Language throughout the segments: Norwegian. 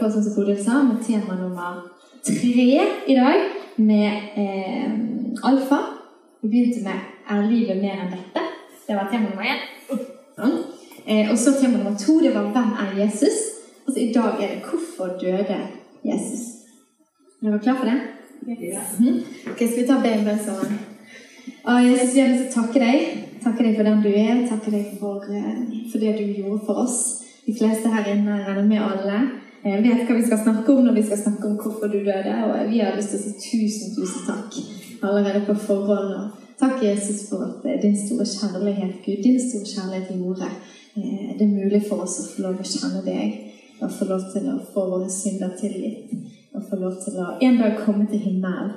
På sånn som Bodil sa, med tema nummer tre i dag, med eh, alfa. Vi begynte med 'Er livet mer enn dette?' Det var tema nummer én. Sånn. Eh, og så tema nummer to det var 'Hvem er Jesus?' Og så i dag er det 'Hvorfor døde Jesus?' Er dere klar for det? Mhm. Ok, Skal vi ta be en bønn sammen? Og Jesus, vi har lyst til å takke deg. Takke deg for den du er. Takke deg for, eh, for det du gjorde for oss. De fleste her inne regner med alle. Eh, vet hva vi skal snakke om når vi skal snakke om hvorfor du døde. Og vi har lyst til å si tusen, tusen takk allerede på forhånd. Og takk, Jesus, for at eh, din store kjærlighet, Gud, din store kjærlighet gjorde det er mulig for oss å få lov å kjenne deg. Og få lov til å få våre synder tilgitt. Og få lov til å en dag komme til himmelen.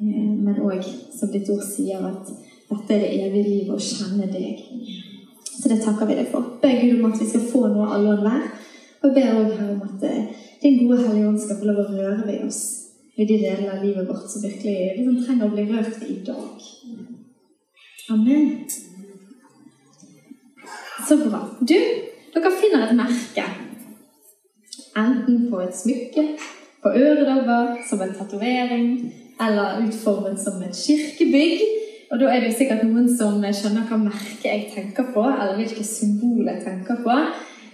Eh, Men òg, som ditt ord sier, at dette er det evige livet å kjenne deg. Så det takker vi deg for. Be Gud om at vi skal få noe alle og hver. Og ber òg her om at eh, din gode Hellige Ånd skal få lov å røre ved oss i de delene av livet vårt som virkelig liksom, trenger å bli rørt i dag. Amen. Så bra. Du, dere finner et merke. Enten på et smykke, på øredobber, som en tatovering, eller utformet som et kirkebygg. Og da er det jo sikkert noen som skjønner hva merke jeg tenker på, eller hvilke symbol jeg tenker på.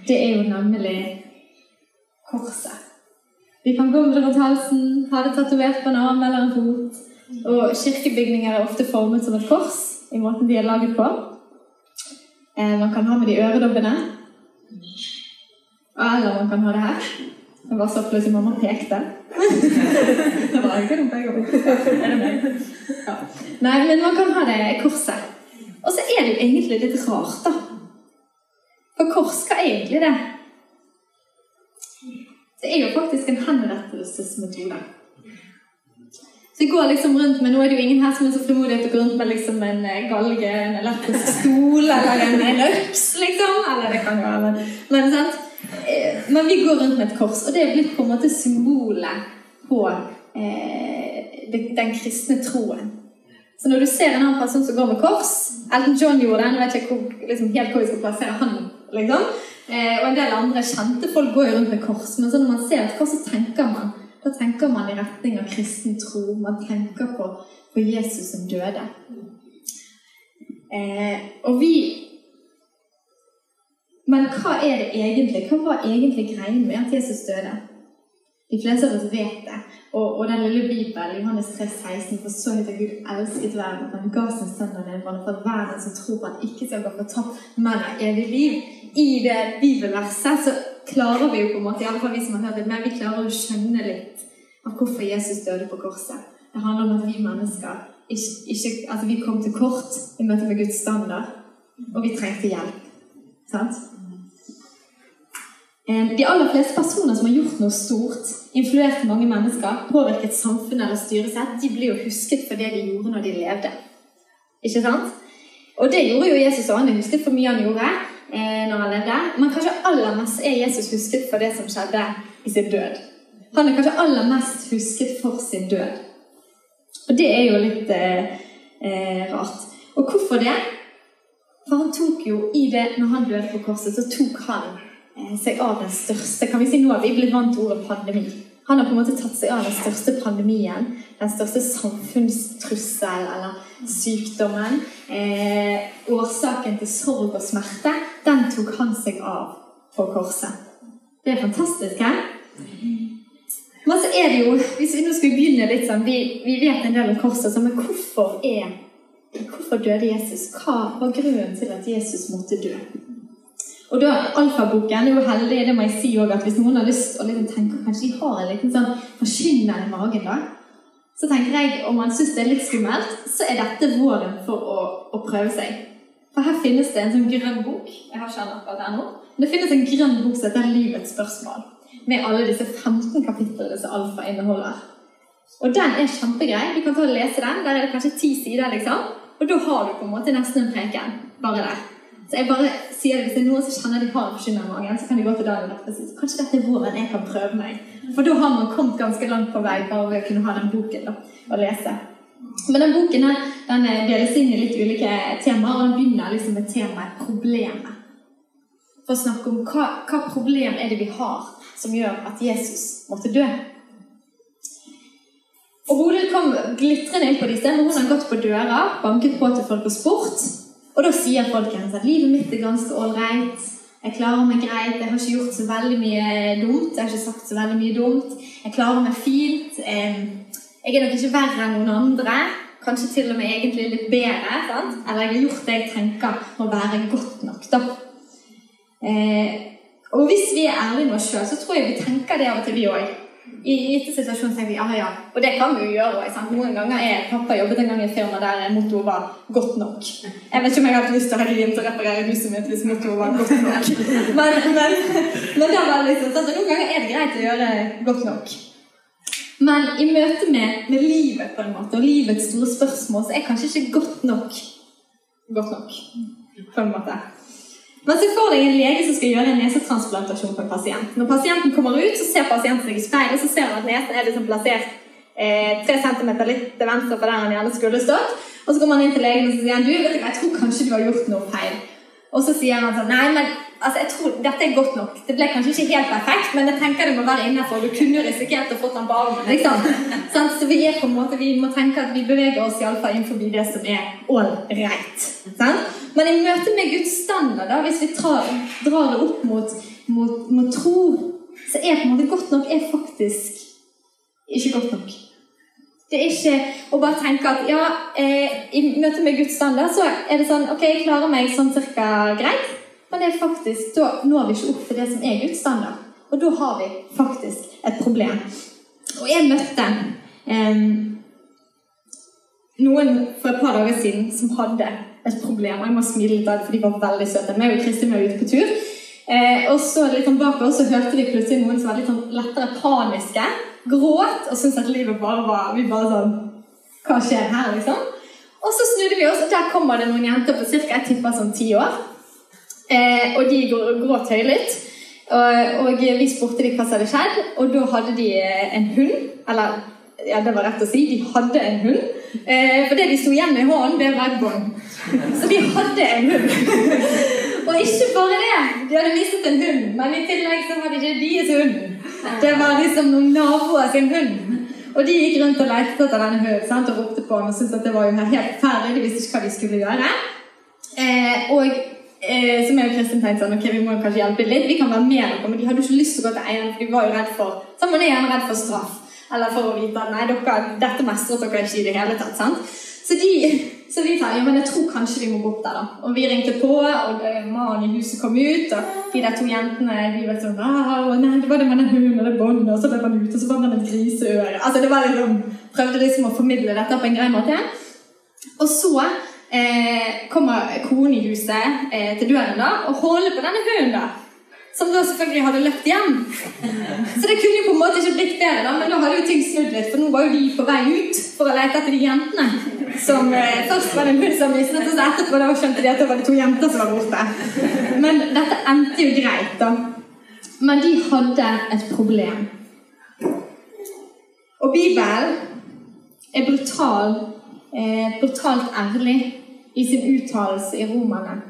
Det er jo nemlig korset. Vi kan gå med det rundt halsen, ha det tatovert på en arm eller en fot. Og kirkebygninger er ofte formet som et kors i måten de er laget på. Eh, man kan ha med de øredobbene. Eller man kan ha det her. Det var så plutselig mamma pekte. det var ikke det meg? Ja. Nei, men man kan ha det korset. Og så er det jo egentlig litt rart, da. For hva er egentlig det? Det er jo faktisk en henrettelsesmetode. Så jeg går liksom rundt med, Nå er det jo ingen her som er så frimodig til å gå rundt med liksom en eh, galge, en elektrisk stol eller en, en liksom. Eller det kan jo være, men, sant? Eh, men vi går rundt med et kors, og det er blitt på en måte symbolet på eh, den kristne troen. Så når du ser en annen person som går med kors Elton John gjorde det, nå vet jeg ikke liksom, helt hvor vi skal plassere han. Liksom. Eh, og en del andre kjente folk går jo rundt med kors. Men så når man ser et kors, så tenker man da tenker man i retning av kristen tro. Man tenker på, på Jesus som døde. Eh, og vi Men hva er det egentlig? Hva var egentlig greien med at Jesus døde? De fleste av oss vet det. Og, og den lille bibelen, Johannes 3, 16, for så høyt at Gud elsket verden, at han ga sin sønn den for at verden som tror på han ikke skal gå fortapt, men har evig liv. I det bibelverset så klarer vi jo på en måte, i alle fall vi som har hørt det, men vi klarer å skjønne litt av hvorfor Jesus døde på korset. Det handler om at vi mennesker ikke, ikke, altså vi kom til kort i møte med Guds standard, og vi trengte hjelp. Sant? De aller fleste personer som har gjort noe stort, influert mange mennesker, påvirket samfunnet eller styresett, de blir jo husket for det de gjorde når de levde. Ikke sant? Og det gjorde jo Jesus òg. Han er husket for mye han gjorde eh, når han levde. Men kanskje aller mest er Jesus husket for det som skjedde i sin død. Han er kanskje aller mest husket for sin død. Og det er jo litt eh, eh, rart. Og hvorfor det? For han tok jo i det, når han døde på korset, så tok han eh, seg av den største Kan vi si nå har vi blitt vant til ordet pandemi. Han har på en måte tatt seg av den største pandemien, den største samfunnstrussel eller sykdommen. Eh, årsaken til sorg og smerte, den tok han seg av på korset. Det er fantastisk, hæ? Men så er det jo, hvis vi nå skal begynne litt sånn, Vi, vi vet en del om korset, så, men hvorfor er Hvorfor døde Jesus? Hva var grunnen til at Jesus måtte dø? Og da, Alfaboken er jo heldig, det må jeg si også, at hvis noen har lyst å liksom tenke kanskje de har en liten sånn forkynner i magen da, så tenker jeg om man syns det er litt skummelt, så er dette våren for å, å, prøve seg. For her finnes det en sånn grønn bok. Jeg har ikke den akkurat ennå, nå. Men det finnes en grønn bok som heter 'Livets spørsmål', med alle disse 15 kapitlene som Alfa inneholder. Og den er kjempegrei. Du kan ta og lese den. Der er det kanskje ti sider, liksom. Og da har du på en måte nesten en preken bare der. Så jeg bare sier Hvis det er noen som kjenner de har i magen, så kan de gå til Daniel og si kanskje dette er våren jeg kan prøve meg. For da har man kommet ganske langt på vei bare ved å kunne ha den boken da, og lese. Men den boken her, den deles inn i litt ulike temaer, og den begynner liksom med temaet 'problemet'. For å snakke om hva, hva problem er det vi har som gjør at Jesus måtte dø. Og Bodil kom glitrende inn på disse, men hun har gått på dører, banket på til folk og spurt. Og da sier folkens at livet mitt er ganske ålreit. Jeg klarer meg greit. Jeg har ikke gjort så veldig mye dumt. Jeg har ikke sagt så veldig mye dumt. Jeg klarer meg fint. Jeg er nok ikke verre enn noen andre. Kanskje til og med egentlig litt bedre. Sant? Eller jeg har gjort det jeg tenker må være godt nok. da. Eh, og hvis vi er ærlige med oss sjøl, så tror jeg vi tenker det av og til, vi òg i gitte situasjoner tenker vi ja, ja. Og det kan vi jo gjøre. Sant? Noen ganger er pappa jobbet en gang i et firma der mottoet var 'godt nok'. Jeg vet ikke om jeg hatt lyst til å ha rim til å reparere huset mitt hvis mottoet var 'godt nok'. Men, men, men det var liksom, så noen ganger er det greit å gjøre 'godt nok'. Men i møte med, med, livet på en måte, og livets store spørsmål, så er kanskje ikke godt nok godt nok. på en måte. Men se for deg en lege som skal gjøre en nesetransplantasjon på en pasient. Når pasienten kommer ut, så ser pasienten seg i speilet, så ser han at nesen er liksom plassert eh, tre centimeter litt til venstre for der han gjerne skulle stått. Og så går man inn til legen og så sier han, du, vet du, jeg tror kanskje du har gjort noe feil. Og så sier han sånn Nei, men altså, jeg tror dette er godt nok. Det ble kanskje ikke helt perfekt, men jeg tenker det må være innafor. Du kunne risikert å få den armen. Liksom. Så vi er på en måte, vi må tenke at vi beveger oss iallfall innenfor det som er all right. Sant? Men i møte med Guds standard, da, hvis vi tar, drar det opp mot, mot, mot tro, så er på en måte godt nok er faktisk ikke godt nok. Det er ikke å bare tenke at ja, eh, i møte med Guds standard så er det sånn Ok, jeg klarer meg sånn cirka greit, men det er faktisk, da når vi ikke opp til det som er Guds standard. Og da har vi faktisk et problem. Og jeg møtte eh, noen for et par dager siden som hadde et problem. Og jeg må smile litt av det, for de var veldig søte. Vi og Kristin var ute på tur. Eh, og så litt sånn bak oss så hørte vi plutselig noen som var litt sånn lettere paniske gråt og syntes at livet bare var Vi bare sånn Hva skjer her, liksom? Og så snudde vi oss, og der kommer det noen jenter på ca. jeg tipper sånn ti år. Eh, og de gråt høylytt. Og, og, vi spurte de hva som hadde skjedd, og da hadde de eh, en hund. Eller ja, det var rett å si, de hadde en hund. Eh, for det de sto igjen med i hånden, det var et bånd. Så de hadde en hund. og ikke bare det, de hadde mistet en hund, men i tillegg så hadde ikke ikke deres hund. Det var liksom noen naboer sin hund. Og de gikk rundt og lette etter denne hunden og ropte på den og syntes at det var jo helt forferdelig. De visste ikke hva de skulle gjøre. Eh, og eh, som jeg og Kristin tenkte sånn, ok, vi må kanskje hjelpe litt. Vi kan være med dere, men de hadde jo ikke lyst til å gå til eieren, for de var jo redd for så man er gjerne redd for straff. Eller for å vite at nei, dere, dette mestret dere ikke i det hele tatt. sant? Så de så vi sa ja, men jeg tror kanskje vi må gå opp der. da. Og vi ringte på, og mannen i huset kom ut. Og de der to jentene de var sånn nei, det var det med den hunden og det båndet, og så ble man ute, og så var man et griseøre. Altså, det var liksom, Prøvde liksom å formidle dette på en grei måte. Og så eh, kommer kona i huset eh, til døren da, og holder på denne hunden. da. Som da selvfølgelig hadde løpt hjem. Så det kunne jo på en måte ikke blitt bedre, da, men da hadde jo ting snudd litt. For nå var jo de på vei ut for å lete etter de jentene. Som eh, Først var det en som mistet, og så etterpå da skjønte de at det var det to jenter som var borte. Men dette endte jo greit, da. Men de hadde et problem. Og Bibelen er brutal, eh, brutalt ærlig i sin uttalelse i Romerne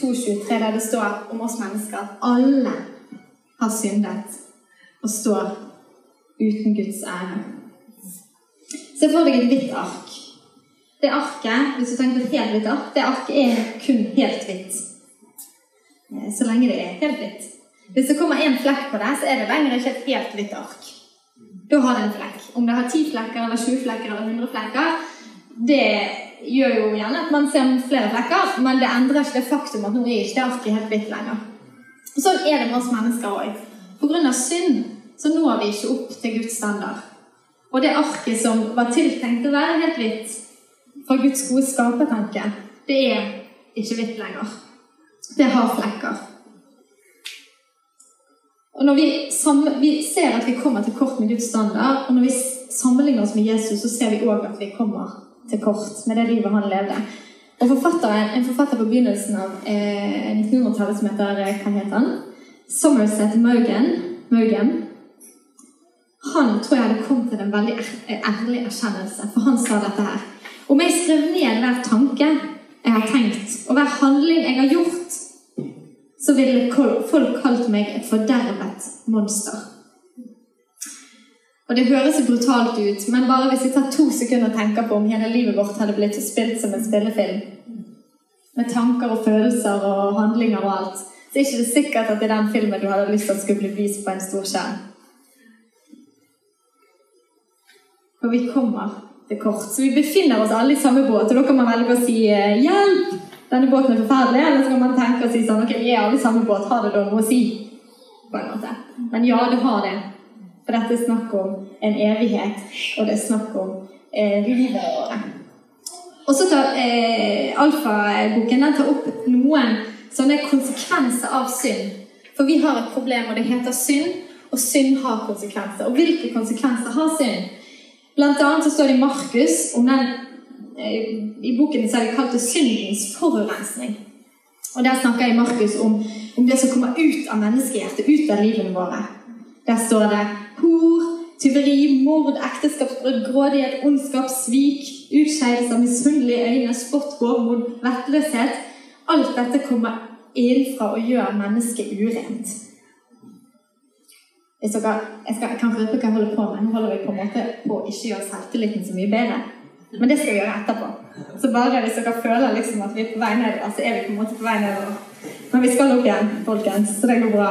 2,23, der det står om oss mennesker at alle har syndet og står uten Guds ære. Se for deg et hvitt ark. Det arket, hvis du tenker på et helt hvitt ark, det arket er kun helt hvitt. Eh, så lenge det er helt hvitt. Hvis det kommer én flekk på det, så er det lenger ikke et helt hvitt ark. Da har det en flekk. Om det har ti flekker, eller 20 flekker eller 100 flekker, det gjør jo gjerne at man ser flere flekker, men det endrer ikke det faktum at nå er ikke det arket helt hvitt lenger. Sånn er det med oss mennesker òg. Pga. synd så når vi ikke opp til Guds standard. Og det arket som var tiltenkt å være helt hvitt fra Guds gode skapertanke, det er ikke hvitt lenger. Det har flekker. Og når vi, vi, ser at vi kommer til kort med Guds standard, og når vi sammenligner oss med Jesus, så ser vi òg at vi kommer til kort med det livet han levde. Og En forfatter på begynnelsen av eh, 1900-tallet som heter eh, Hva heter han? Somerset Maugham, Maugham han tror jeg hadde kommet til en veldig ærlig erkjennelse, for han sa dette her. Om jeg skrev ned hver tanke jeg har tenkt, og hver handling jeg har gjort, så ville folk kalt meg et fordervet monster. Og Det høres så brutalt ut, men bare hvis vi tar to sekunder og tenker på om hele livet vårt hadde blitt spilt som en spillefilm, med tanker og følelser og handlinger og alt, så er det ikke sikkert at det er den filmen du hadde lyst til at skulle bli vist på en stor skjerm. For vi kommer til kort. Så vi befinner oss alle i samme båt. Og da kan man velge å si eh, 'hjelp', denne båten er forferdelig. Eller så kan man tenke og si sånn 'ok, vi er alle i samme båt, har det da noe å si?' På en måte. Men ja, det har det. For dette er snakk om en evighet, og det er snakk om eh, livet vårt. Og så tar eh, Alfa-boken opp noen sånne konsekvenser av synd. For vi har et problem, og det heter synd. Og synd har konsekvenser. Og hvilke konsekvenser har synd? Blant annet så står det i Markus om den eh, I boken så er det kalt det syndens forurensning. Og Der snakker jeg i Markus om, om, det som kommer ut av menneskehjertet, ut av livene våre. Der står det hor, tyveri, mord, ekteskapsbrudd, grådighet, ondskap, svik, utskeielser, misunnelige øyne, spott, hovmod, vettløshet. Alt dette kommer innenfra og gjør mennesket urent. Hvis dere, jeg, skal, jeg kan røpe hva jeg holder på med. Nå holder vi på en måte på å ikke gjøre selvtilliten så mye bedre. Men det skal vi gjøre etterpå. Så bare hvis dere føler liksom at vi er på vei nedover, så er vi på en måte på vei nedover. Men vi skal opp igjen, folkens. Så det går bra.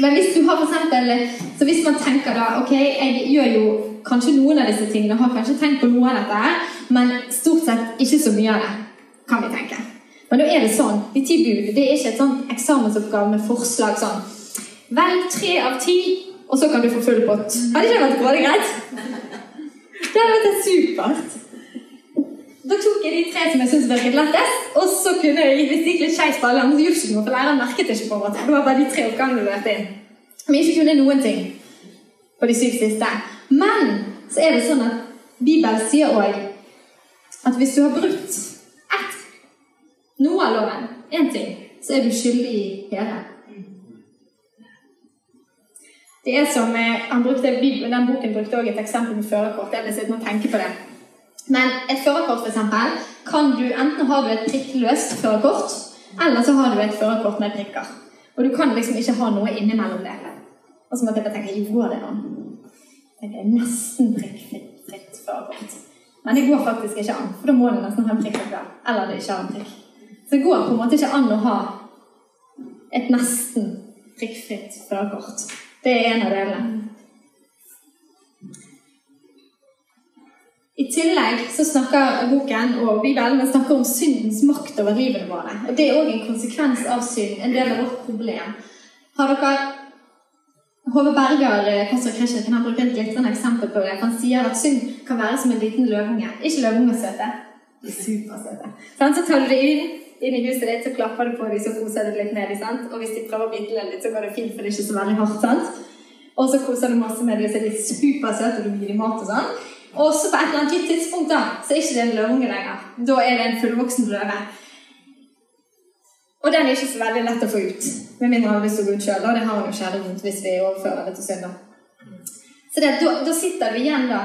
Men hvis du har for eksempel, så hvis man tenker da Ok, jeg gjør jo kanskje noen av disse tingene, har kanskje tenkt på noe av dette men stort sett ikke så mye av det, kan vi tenke. Men da er det sånn. De ti bud det er ikke et sånt eksamensoppgave med forslag sånn Velg tre av ti, og så kan du få full pott. Hadde ikke det vært grådig greit? Det hadde vært supert. Da tok jeg de tre som jeg syntes virket lettest, og så kunne jeg, hvis det gikk litt skeis på alle andre, så gjorde ikke noe, for læreren merket ikke på måte. Det var bare de tre oppgangene du lærte inn. Men ikke kunne noen ting på de syv siste. Men så er det sånn at Bibelen sier òg at hvis du har brutt ett, noe av loven, én ting, så er du skyldig i hele. Det er som, eh, han brukte, Den boken brukte også et eksempel med førerkort. Jeg ble sittende og tenke på det. Men et førerkort, f.eks., kan du enten ha et prikkløst førerkort, eller så har du et førerkort med prikker. Og du kan liksom ikke ha noe innimellom det. Og så måtte jeg tenke jo, går det an? Det er nesten prikkfritt førerkort. Men det går faktisk ikke an, for da må du nesten ha en prikk Eller det ikke har en prikk. Så det går på en måte ikke an å ha et nesten prikkfritt førerkort. Det er en av delene. I tillegg så snakker boken og Bibelen snakker om syndens makt over livene våre. Og Det er òg en konsekvens av synd, en del av vårt problem. Har dere Hove Berger, pastor Kristin, har brukt et glitrende eksempel på det. Han sier at synd kan være som en liten løvunge. Ikke løvunger søte. De er supersøte. Så tar du det inn inn i huset ditt, så klapper du på dem, så koser du litt med dem. Og hvis de prøver å bite deg litt, så går det fint, for det er ikke så veldig hardt. sant? Og så koser du masse med dem, så er de supersøte, og du gir dem mat og sånn. Og så på et eller annet tidspunkt da, så er ikke det en løveunge lenger. Da er det en fullvoksen løve. Og den er ikke så veldig lett å få ut. Med mindre han har lyst til å gå ut sjøl. Det har han jo sjelden hvis vi overfører det til søndag. Så det, da, da sitter vi igjen da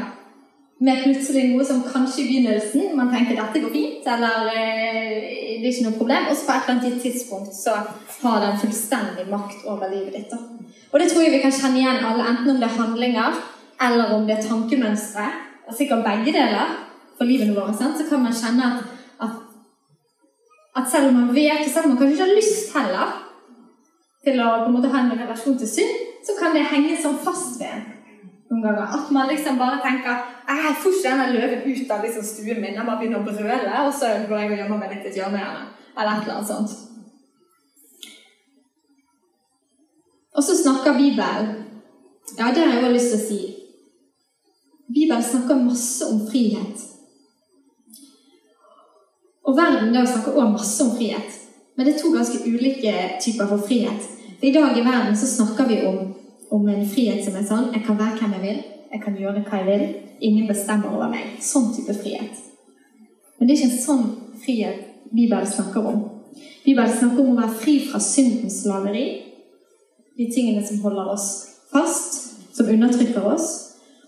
med plutselig noe som kanskje i begynnelsen man tenker dette går fint, eller eh, det er ikke noe problem, og så på et eller annet tidspunkt så har den fullstendig makt over livet ditt. Da. Og det tror jeg vi kan kjenne igjen alle, enten om det er handlinger eller om det er tankemønstre. Sikkert begge deler for livet vårt? Så kan man kjenne at, at, at, selv om man vet, og selv om man kanskje ikke har lyst heller til å på en måte ha en relasjon til synd, så kan det henge sånn fast ved en noen ganger. At man liksom bare tenker jeg får ikke denne løven ut av liksom stuen min. Jeg bare begynner å brøle, og så går jeg og gjemmer meg litt i et hjørne. Eller et eller annet sånt. Og så snakker Bibelen Ja, det har jeg også lyst til å si. Bibelen snakker masse om frihet. Og verden da snakker også masse om frihet. Men det er to ganske ulike typer for frihet. For I dag i verden så snakker vi om, om en frihet som er sånn Jeg kan være hvem jeg vil. Jeg kan gjøre hva jeg vil. Ingen bestemmer over meg. Sånn type frihet. Men det er ikke en sånn frihet Bibelen snakker om. Bibelen snakker om å være fri fra syndens slaveri. De tingene som holder oss fast, som undertrykker oss.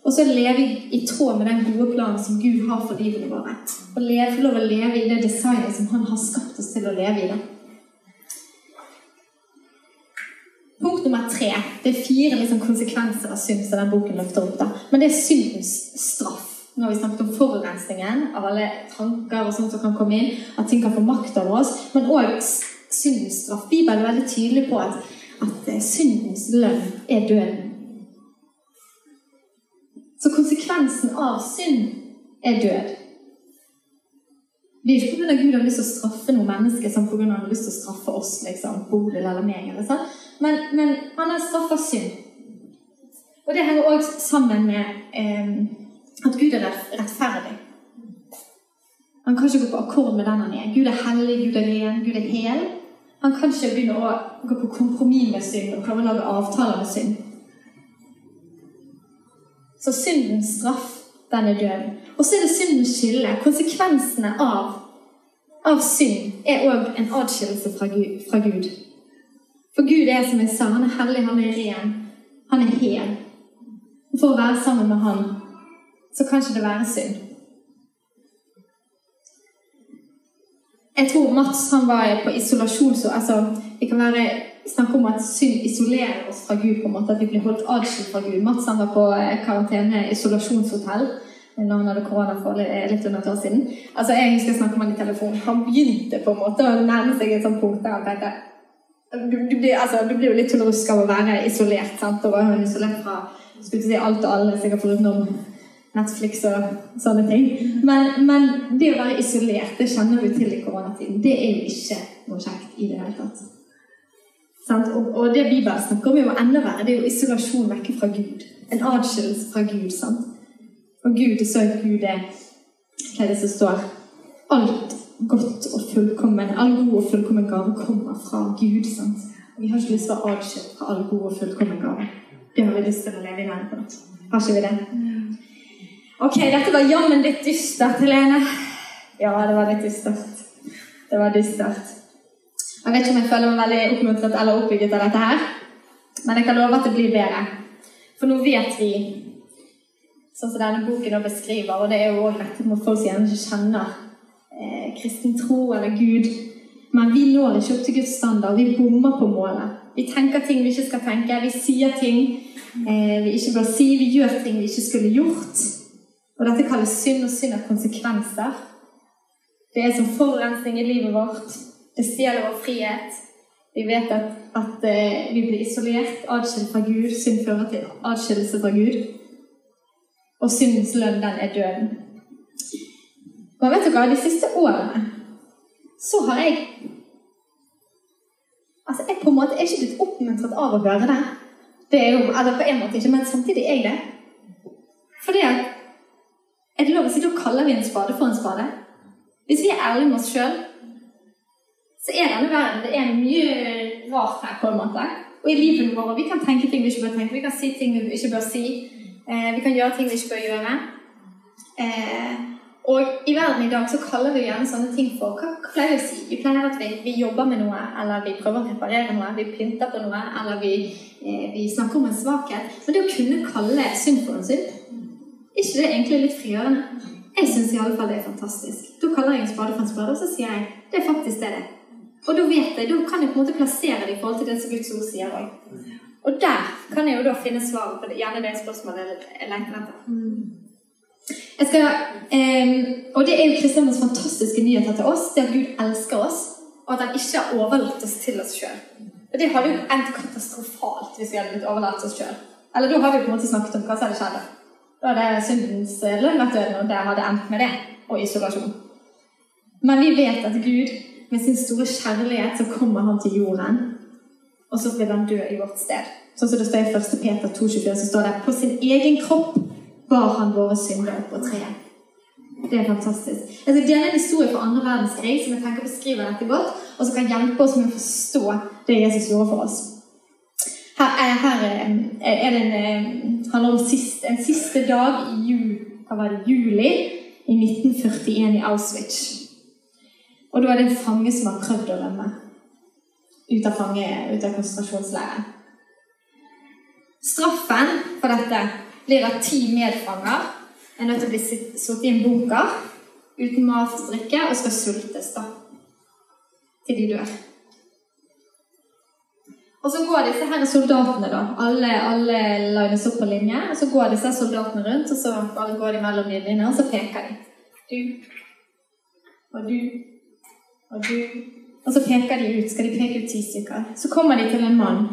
Og så leve i tråd med den gode planen som Gud har for livene våre. Og leve, få lov å leve i det designet som Han har skapt oss til å leve i. det. Punkt nummer tre. Det er fire liksom, konsekvenser av synd som den boken løfter opp. da. Men det er syndens straff. Nå har vi snakket om forurensningen av alle tanker og sånt som kan komme inn. At ting kan få makt over oss. Men òg syndens straff. Bibelen er veldig tydelig på at, at eh, syndens lønn er døden. Så konsekvensen av synd er død. Det er ikke pga. Gud har lyst til å straffe noen mennesker som pga. han har lyst til å straffe oss, liksom, Bodil eller meg. Eller sånn. men, men, han har straffa synd. Og det henger òg sammen med eh, at Gud er rettferdig. Han kan ikke gå på akkord med den han er. Gud er hellig, Gud er ren, Gud er hel. Han kan ikke begynne å gå på kompromiss med synd og prøve å lage avtaler med synd. Så syndens straff, den er død. Og så er det syndens skille. Konsekvensene av, av synd er òg en adskillelse fra Gud, fra Gud. For Gud er, som jeg sa, han er hellig, han er ren, han er hel. Og for å være sammen med han, så kan ikke det være synd. Jeg tror Mats han var på isolasjon så altså, Det kan være snakke om at synd isolerer oss fra Gud, på en måte, at vi blir holdt adskilt fra Gud. Mats han var på eh, karantene isolasjonshotell når han hadde korona for litt under et år siden. Altså, Jeg husker jeg snakket med han i telefon. Han begynte på en måte å nærme seg et sånt punkt der han du, du, blir, altså, du blir jo litt tullerusk av å være isolert. sant? Og være isolert fra skulle si alt og alle, sikkert foruten Netflix og sånne ting. Men, men, det å være isolert, det kjenner vi til i koronatiden. Det er jo ikke noe kjekt i det hele tatt. Og, og, det Bibelen snakker om, er jo enda verre. Det er jo isolasjon vekk fra Gud. En adskillelse fra Gud. sant? Og Gud, så er Gud det Hva er det som står? Alt godt og fullkommen, all god og fullkommen gave kommer fra Gud. sant? Og vi har ikke lyst til å være adskilt fra all god og fullkommen gave. Det har vi lyst til å leve i verden på. Har ikke vi det? Ok, dette var jammen litt dystert, Helene. Ja, det var litt dystert. Det var dystert. Jeg vet ikke om jeg føler meg veldig oppmuntret eller oppbygget av dette her, men jeg kan love at det blir bedre. For nå vet vi, sånn som denne boken beskriver, og det er jo òg rettet mot folk som gjerne ikke kjenner eh, kristen tro eller Gud, men vi når ikke opp til Guds standard. Vi bommer på målet. Vi tenker ting vi ikke skal tenke. Vi sier ting eh, vi ikke bør si. Vi gjør ting vi ikke skulle gjort. Og dette kalles synd, og synd har konsekvenser. Det er som forurensning i livet vårt. Det stjeler vår frihet. Vi vet at, at uh, vi blir isolert, adskilt fra Gud. Synd fører til adskillelse fra Gud. Og syndens lønn, den er døden. Men vet hva? De siste årene så har jeg Altså, jeg på en måte er ikke blitt oppmuntret av å høre det. Det er jo, eller på en måte ikke, men samtidig er jeg det. Fordi at er det lov å si da kaller vi en spade for en spade? Hvis vi er ærlige med oss sjøl, så er denne verden det er mye rart her. på en måte. Og i livet vårt vi kan tenke ting vi ikke bør tenke, vi kan si ting vi ikke bør si. Eh, vi kan gjøre ting vi ikke bør gjøre. Eh, og i verden i dag så kaller vi gjerne sånne ting for Hva, hva pleier vi å si? Vi pleier at vi, vi, jobber med noe, eller vi prøver å reparere noe, vi pynter på noe, eller vi, eh, vi snakker om en svakhet. Men det å kunne kalle synd for en synd ikke det er egentlig litt frigjørende? Jeg syns iallfall det er fantastisk. Da kaller jeg en spade for en spade, og så sier jeg det er faktisk det det er. Og da vet jeg, da kan jeg på en måte plassere det i forhold til det som Guds ord sier òg. Og der kan jeg jo da finne svaret på det, gjerne det spørsmålet jeg leter etter. Jeg skal, eh, og det er jo Kristianens fantastiske nyheter til oss, det at Gud elsker oss, og at han ikke har overlatt oss til oss sjøl. Og det hadde jo endt katastrofalt hvis vi hadde blitt overlatt oss sjøl. Eller da har vi på en måte snakket om hva som hadde skjedd. Da hadde syndens lønn vært døden, og det hadde endt med det, og isolasjon. Men vi vet at Gud, med sin store kjærlighet, så kommer han til jorden, og så vil han dø i vårt sted. Sånn som det står i 1. Peter 2,24, så står det på sin egen kropp bar han våre synder opp på treet. Det er fantastisk. Jeg skal dele en historie fra andre verdenskrig som jeg tenker beskriver dette godt, og som kan hjelpe oss med å forstå det Jesus gjorde for oss. Her er, her er det en, handler om sist, en siste dag i jul, hva var det, juli i 1941 i Auschwitz. Og da er det en fange som har prøvd å rømme ut av, fange, ut av konsentrasjonsleiren. Straffen for dette blir at ti medfanger er nødt til å bli satt i en bunker uten mat og drikke og skal sultes da, til de dør. Og så går disse her soldatene, da. Alle, alle lines opp på linje. Og så går disse soldatene rundt, og så bare går de mellom linjene, og så peker de. Du og du og du. Og så peker de ut. Skal de peke ut ti stykker? Så kommer de til en mann.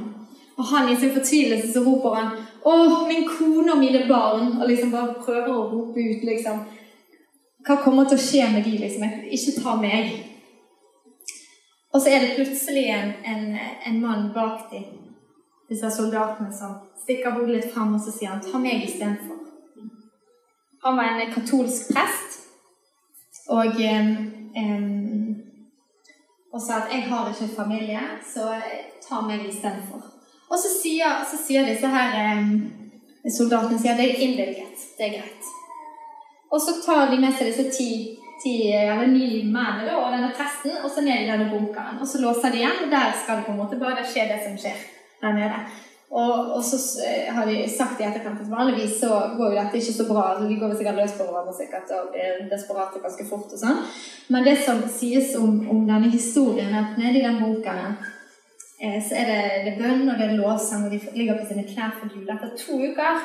Og han i sin fortvilelse så roper han 'Å, min kone og mine barn', og liksom bare prøver å rope ut, liksom. Hva kommer til å skje med de, liksom? Ikke ta meg. Og så er det plutselig en, en, en mann bak dem, disse soldatene som stikker hodet litt fram, og så sier han 'ta meg istedenfor'. Han var en katolsk prest og, um, og sa at 'jeg har ikke familie, så ta meg istedenfor'. Og så sier, så sier disse her eh, soldatene sier, det er innvilget. Det er greit. Og så tar de med seg disse ti, ti eller ni mennene og denne presten og så ned i denne bunkeren. Og så låser de igjen, og der skal det på en måte bare skje det som skjer der nede. Og, og, så har de sagt i etterkant at vanligvis så går jo dette ikke så bra. altså De går sikkert løs på hverandre sikkert og blir desperate ganske fort. og sånn. Men det som sies om, om denne historien, at nede i den bunkeren Eh, så er det, det bønn og det er lovsang, og de ligger på sine klær for Gud. Etter to uker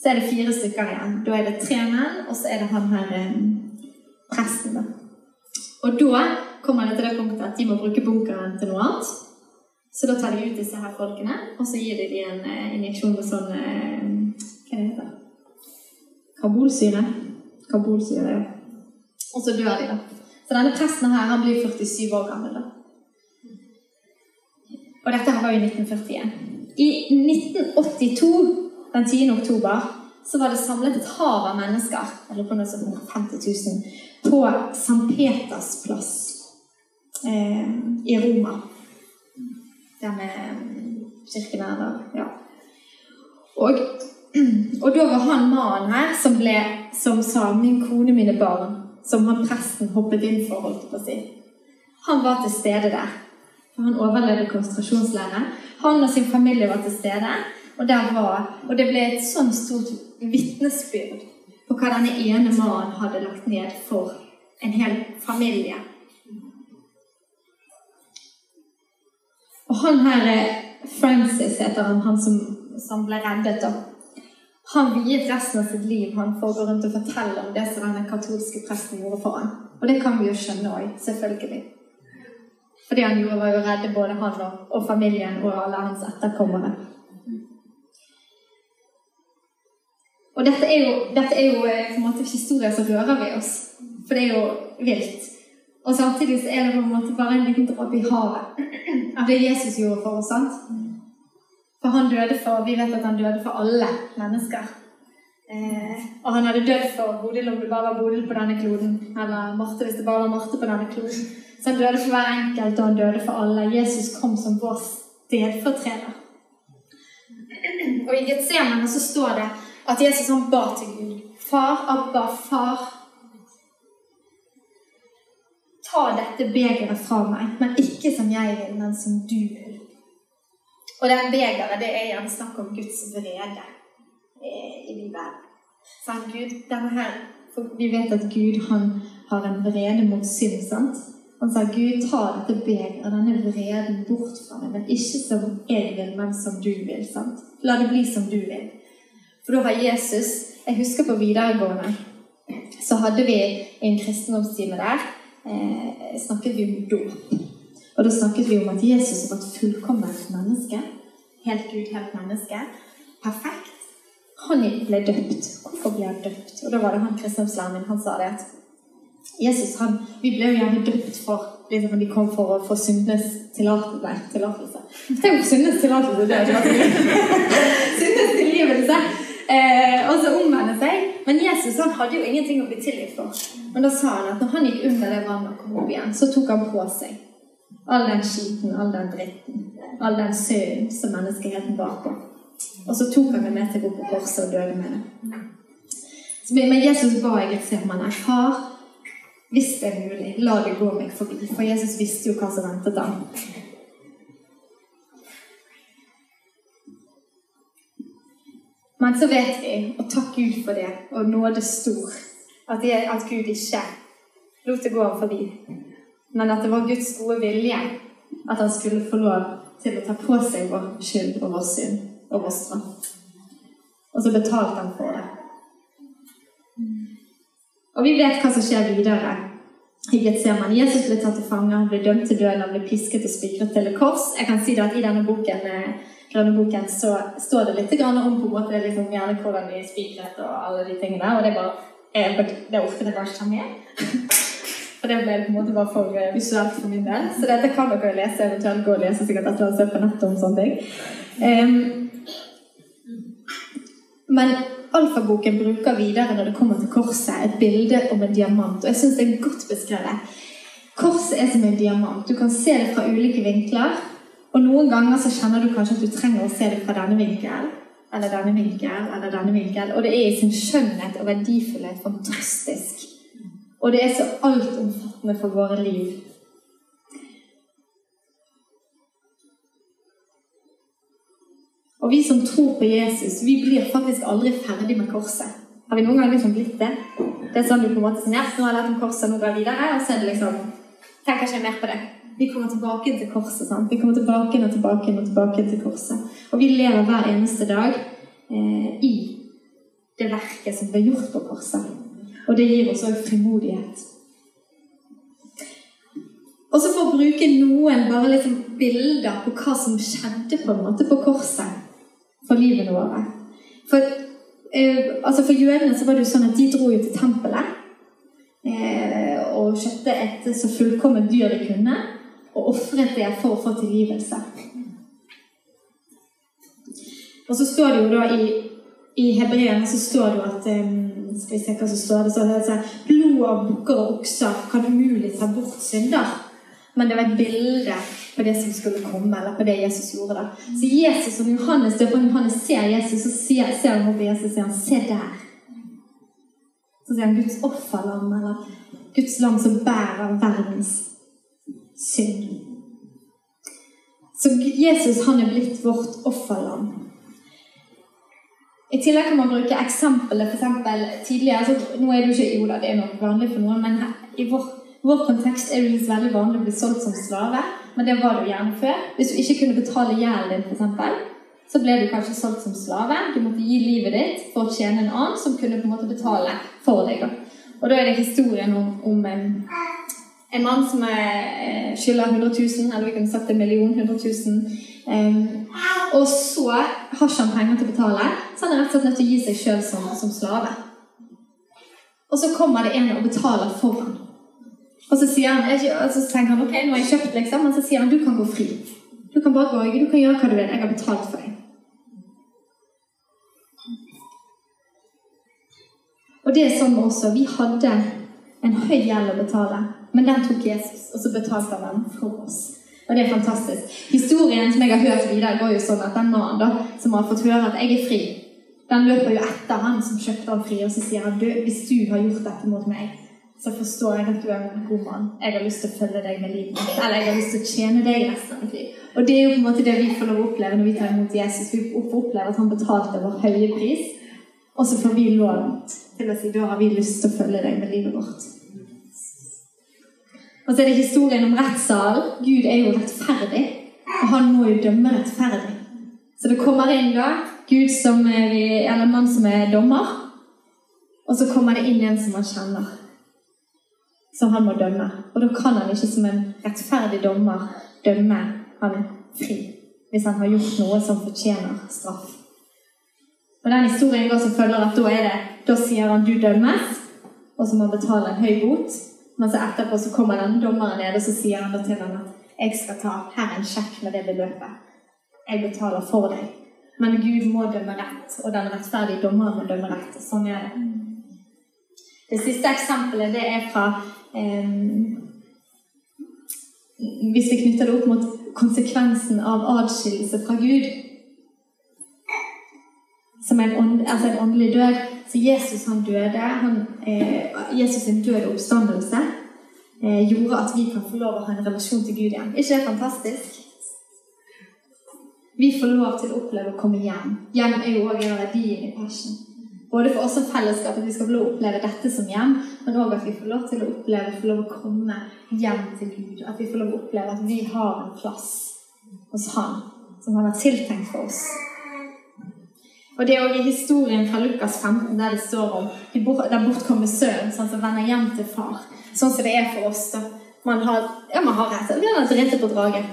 så er det fire stykker igjen. Da er det tre menn, og så er det han her eh, presten. Og da kommer det til det punktet at de må bruke bunkeren til noe annet. Så da tar de ut disse her folkene, og så gir de dem en uh, injeksjon med sånn uh, Hva det heter Karbolsyre. Karbolsyre, ja. Og så dør de, da. Så denne presten her han blir 47 år gammel. da. Og dette her var jo i 1941. I 1982, den 10. oktober, så var det samlet et hav av mennesker eller på noe sånt 50 000, på St. Peters plass eh, i Roma. Der med mm, kirken er der. Ja. Og, og, da var han mannen her som, ble, som sa 'min kone, mine barn', som han presten hoppet inn for, holdt på å si. Han var til stede der. For han overlevde konsentrasjonsleiren. Han og sin familie var til stede. Og, var, og det ble et sånn stort vitnesbyrd på hva denne ene mannen hadde lagt ned for en hel familie. Han her Francis heter han, han som, som ble reddet. da. Han viet resten av sitt liv han for å gå rundt og fortelle om det som denne katolske presten gjorde for ham. Og det kan vi jo skjønne òg, selvfølgelig. For det han gjorde, var jo å redde både han og, og familien og alle hans etterkommere. Og dette er jo, dette er jo eh, på en måte historier som rører ved oss. For det er jo vilt. Og samtidig så er det på en måte bare en liten dråpe i havet av det Jesus gjorde for oss. sant? For han døde for, Vi vet at han døde for alle mennesker. Eh, og han hadde dødd for Bodil om det bare var Bodil på denne kloden, eller Marte hvis det bare var Marte på denne kloden. Så han døde for hver enkelt, og han døde for alle. Jesus kom som vår stedfortreder. Og i Getsemane så står det at Jesus han ba til Gud. Far, Abba, far. Ta dette begeret fra meg, men ikke som jeg vil, men som du vil. Og den begeret, det er gjerne snakk om Guds vrede eh, i Bibelen. For Gud, denne her, for vi vet at Gud han har en vrede mot synd. sant? Han sa, 'Gud, ta dette begeret, denne vreden, bort fra meg.' 'Men ikke som jeg vil, men som du vil.' sant? La det bli som du vil. For da har Jesus Jeg husker på videregående så hadde vi en kristendomstime der. Eh, snakket vi om dåp. Og da snakket vi om at Jesus var et fullkomment menneske. Helt Gud, helt menneske. Perfekt. Han ble døpt. Hvorfor ble han døpt? Og da var det han kristendomslæreren min. Han sa det at Jesus han, Vi ble jo gjerne døpt for liksom, de kom for å få syndenes tillatelse. Tenk syndenes tillatelse! Det er ikke syndenes tilgivelse! Eh, og så omvende seg. Men Jesus han hadde jo ingenting å bli tilgitt for. Men da sa han at når han gikk under det vannet og kom opp igjen, så tok han på seg all den skiten, all den dritten, all den synden som menneskeheten bar på. Og så tok han det med seg opp på korset og døde med det. Så, men Jesus ba i Getsemane Far, hvis det er mulig, la det gå meg forbi. For Jesus visste jo hva som ventet ham. Men så vet vi, og takk Gud for det, og nåde stor, at, det, at Gud ikke lot det gå forbi. Men at det var Guds gode vilje at han skulle få lov til å ta på seg vår skyld og vår synd og vår straff. Og så betalte han for det. Og vi vet hva som skjer videre. I Getsemane. Jesus ble tatt til fange, han ble dømt til døden, han ble pisket og spikret til et kors. Jeg kan si det at I denne boken, grønne boken så står det litt om på en måte liksom, gjerne hvordan de spikret og alle de tingene. Og det er bare, det er ofte det bare ikke med. For det ble på en måte bare for eh, visuelt for min del. Så dette kan dere lese, eventuelt gå og lese sikkert et eller annet på nettet om sånne ting. Um, men alfaboken bruker videre når det kommer til korset, et bilde om en diamant. Og jeg syns det er godt beskrevet. Korset er som en diamant. Du kan se det fra ulike vinkler. Og noen ganger så kjenner du kanskje at du trenger å se det fra denne vinkel, Eller denne vinkel, eller denne vinkel. Og det er i sin skjønnhet og verdifullhet fantastisk. Og det er så altomfattende for våre liv. Og vi som tror på Jesus, vi blir faktisk aldri ferdig med korset. Har vi noen gang liksom blitt det? Det er sånn du på en måte sånn, ja, nå har jeg lært om korset, nå går jeg videre. Og så er det liksom Tenker ikke mer på det. Vi kommer tilbake til korset. sant? Vi kommer tilbake og tilbake og tilbake til korset. Og vi lever hver eneste dag eh, i det verket som ble gjort på korset. Og det gir oss òg frimodighet. Og så for å bruke noen bare liksom bilder på hva som skjedde på en måte på korset for livet våre. For, eh, altså for jødene så var det jo sånn at de dro jo til tempelet eh, og kjøpte et så fullkomment dyr de kunne, og ofret det for å få tilgivelse. Og så står det jo da i, i hebreerne så står det jo at skal vi se hva som står det, så det sånn, Blod av bukker og okser kan umulig ta bort synder. Men det var et bilde på det som skulle komme, eller på det Jesus gjorde. da. Så Jesus og Johannes, det Johannes ser Jesus, så ser, ser han på Jesus og sier han, se der. Så sier han Guds offerlam, eller Guds lam som bærer verdens synd. Så Jesus han er blitt vårt offerlam. I tillegg kan man bruke eksempelet for eksempel, tidligere. Så, nå er det jo ikke jo da, det er nok vanlig for noen, men i vår, vår, kontekst er det veldig vanlig å bli solgt som slave. Men det var det jo gjerne før. Hvis du ikke kunne betale gjelden din, f.eks., så ble du kanskje solgt som slave. Du måtte gi livet ditt for å tjene en annen som kunne på en måte betale for deg. Og da er det historien om, om en, mann som er, skylder 100 000, eller vi kunne sagt en million, 100 000 Um, og så har ikke han penger til å betale, så han er rett og slett nødt til å gi seg sjøl som, som, slave. Og så kommer det en og betaler for ham. Og så, han, og så tenker han ok, nå har jeg kjøpt, liksom, men så sier han du kan gå fri. Du kan bare gå, du kan gjøre hva du vil. Jeg har betalt for deg. Og det er sånn også. Vi hadde en høy gjeld å betale, men den tok Jesus, og så betalte han den for oss. Og det er fantastisk. Historien som jeg har hørt videre, går jo sånn at den mannen da, som har fått høre at jeg er fri, den løper jo etter han som kjøpte han fri, og så sier han hvis du har gjort dette mot meg, så forstår jeg at du er en god mann. Jeg har lyst til å følge deg med livet mitt. Eller jeg har lyst til å tjene deg resten av mitt liv. Og det er jo på en måte det vi får lov å oppleve når vi tar imot Jesus. Vi får oppleve at han betalte vår høye pris, og så får vi lov til å si da har vi lyst til å følge deg med livet vårt. Og så er det historien om rettssalen. Gud er jo rettferdig, og han må jo dømme rettferdig. Så det kommer inn da Gud som er, eller mann som er dommer, og så kommer det inn en som han kjenner, som han må dømme. Og da kan han ikke som en rettferdig dommer dømme han fri hvis han har gjort noe som fortjener straff. Og den historien går som følger at da, er det, da sier han 'du dømmes', og så må han betale en høy bot. Men så etterpå så kommer den dommeren ned, og så sier han til ham at jeg skal ta her en sjekk med det beløpet. Jeg betaler for deg. Men Gud må dømme rett, og den rettferdige dommeren må dømme rett. Sånn er det. Det siste eksempelet det er fra eh, Hvis vi knytter det opp mot konsekvensen av adskillelse fra Gud, som en, ånd, altså en åndelig død. Så Jesus han døde. Han, eh, Jesus sin død og oppstandelse eh, gjorde at vi kan få lov å ha en relasjon til Gud igjen. ikke det fantastisk? Vi får lov til å oppleve å komme hjem. Hjem er jo òg en av i Passion. Både for oss som fellesskap at vi skal få lov å oppleve dette som hjem, men òg at vi får lov til å oppleve få lov å komme hjem til Gud. At vi får lov å oppleve at vi har en plass hos Han som Han har tiltenkt for oss. Og Det er også i historien fra Lukas 15 der det står om den bortkomne sønnen sånn som vender hjem til far. Sånn som det er for oss. da. Man har, ja, man har rett Vi har rett på draget.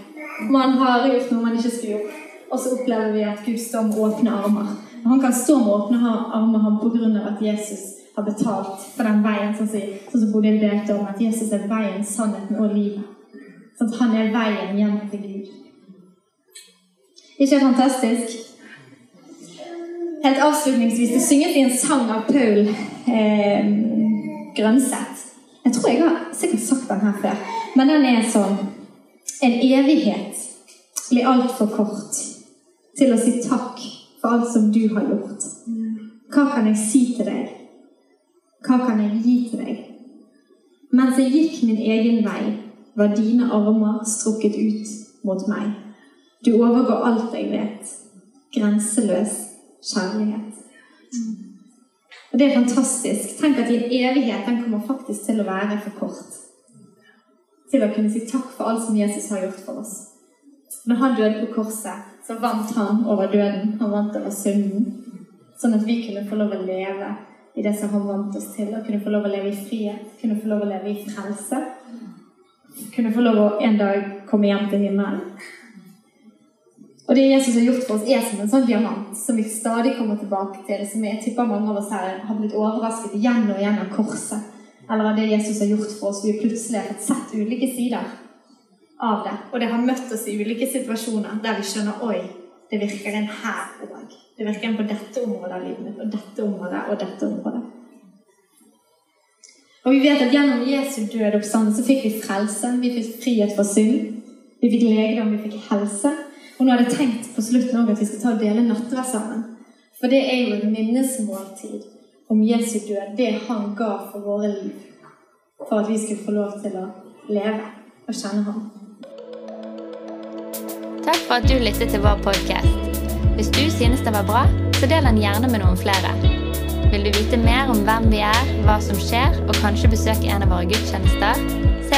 Man har gjort noe man ikke skulle gjort. Og så opplever vi at Gud står med åpne armer. Og han kan stå med åpne armer pga. at Jesus har betalt for den veien, sånn som, sånn som Bodil delte om, at Jesus er veien, sannheten og livet. Sånn at han er veien hjem til Gud. Ikke fantastisk? Helt avslutningsvis Det synges i en sang av Paul eh, Grønseth. Jeg tror jeg har sikkert sagt den her før, men den er sånn En evighet blir altfor kort til å si takk for alt som du har gjort. Hva kan jeg si til deg? Hva kan jeg gi til deg? Mens jeg gikk min egen vei, var dine armer strukket ut mot meg. Du overgår alt jeg vet. Grenseløs kjærlighet. Og det er fantastisk. Tenk at din evighet den kommer faktisk til å være for kort. Til å kunne si takk for alt som Jesus har gjort for oss. Når han døde på korset, så vant han over døden. Han vant over synden. Sånn at vi kunne få lov å leve i det som han vant oss til. Og kunne få lov å leve i frihet. Kunne få lov å leve i frelse. Kunne få lov å en dag komme hjem til himmelen. Og det Jesus har gjort for oss, er som en sånn diamant som vi stadig kommer tilbake til. Som jeg tipper mange av oss her har blitt overrasket igjen og igjen av korset. Eller av det Jesus har gjort for oss. Vi har plutselig fått sett ulike sider av det. Og det har møtt oss i ulike situasjoner der vi skjønner oi, det virker en her òg. Det virker en på dette området av livet mitt, og dette området og dette området. Og vi vet at gjennom Jesu døde oppstandelse fikk vi frelse. Vi fikk frihet fra synd. Vi fikk legedom, vi fikk helse. Og nå har jeg tenkt på slutten også at vi skal ta og dele nattverd sammen. For det er jo et minnesmåltid om Jesu død. Det han ga for våre liv. For at vi skulle få lov til å leve og kjenne ham. Takk for at du lyttet til vår podkast. Hvis du synes den var bra, så del den gjerne med noen flere. Vil du vite mer om hvem vi er, hva som skjer, og kanskje besøke en av våre gudstjenester,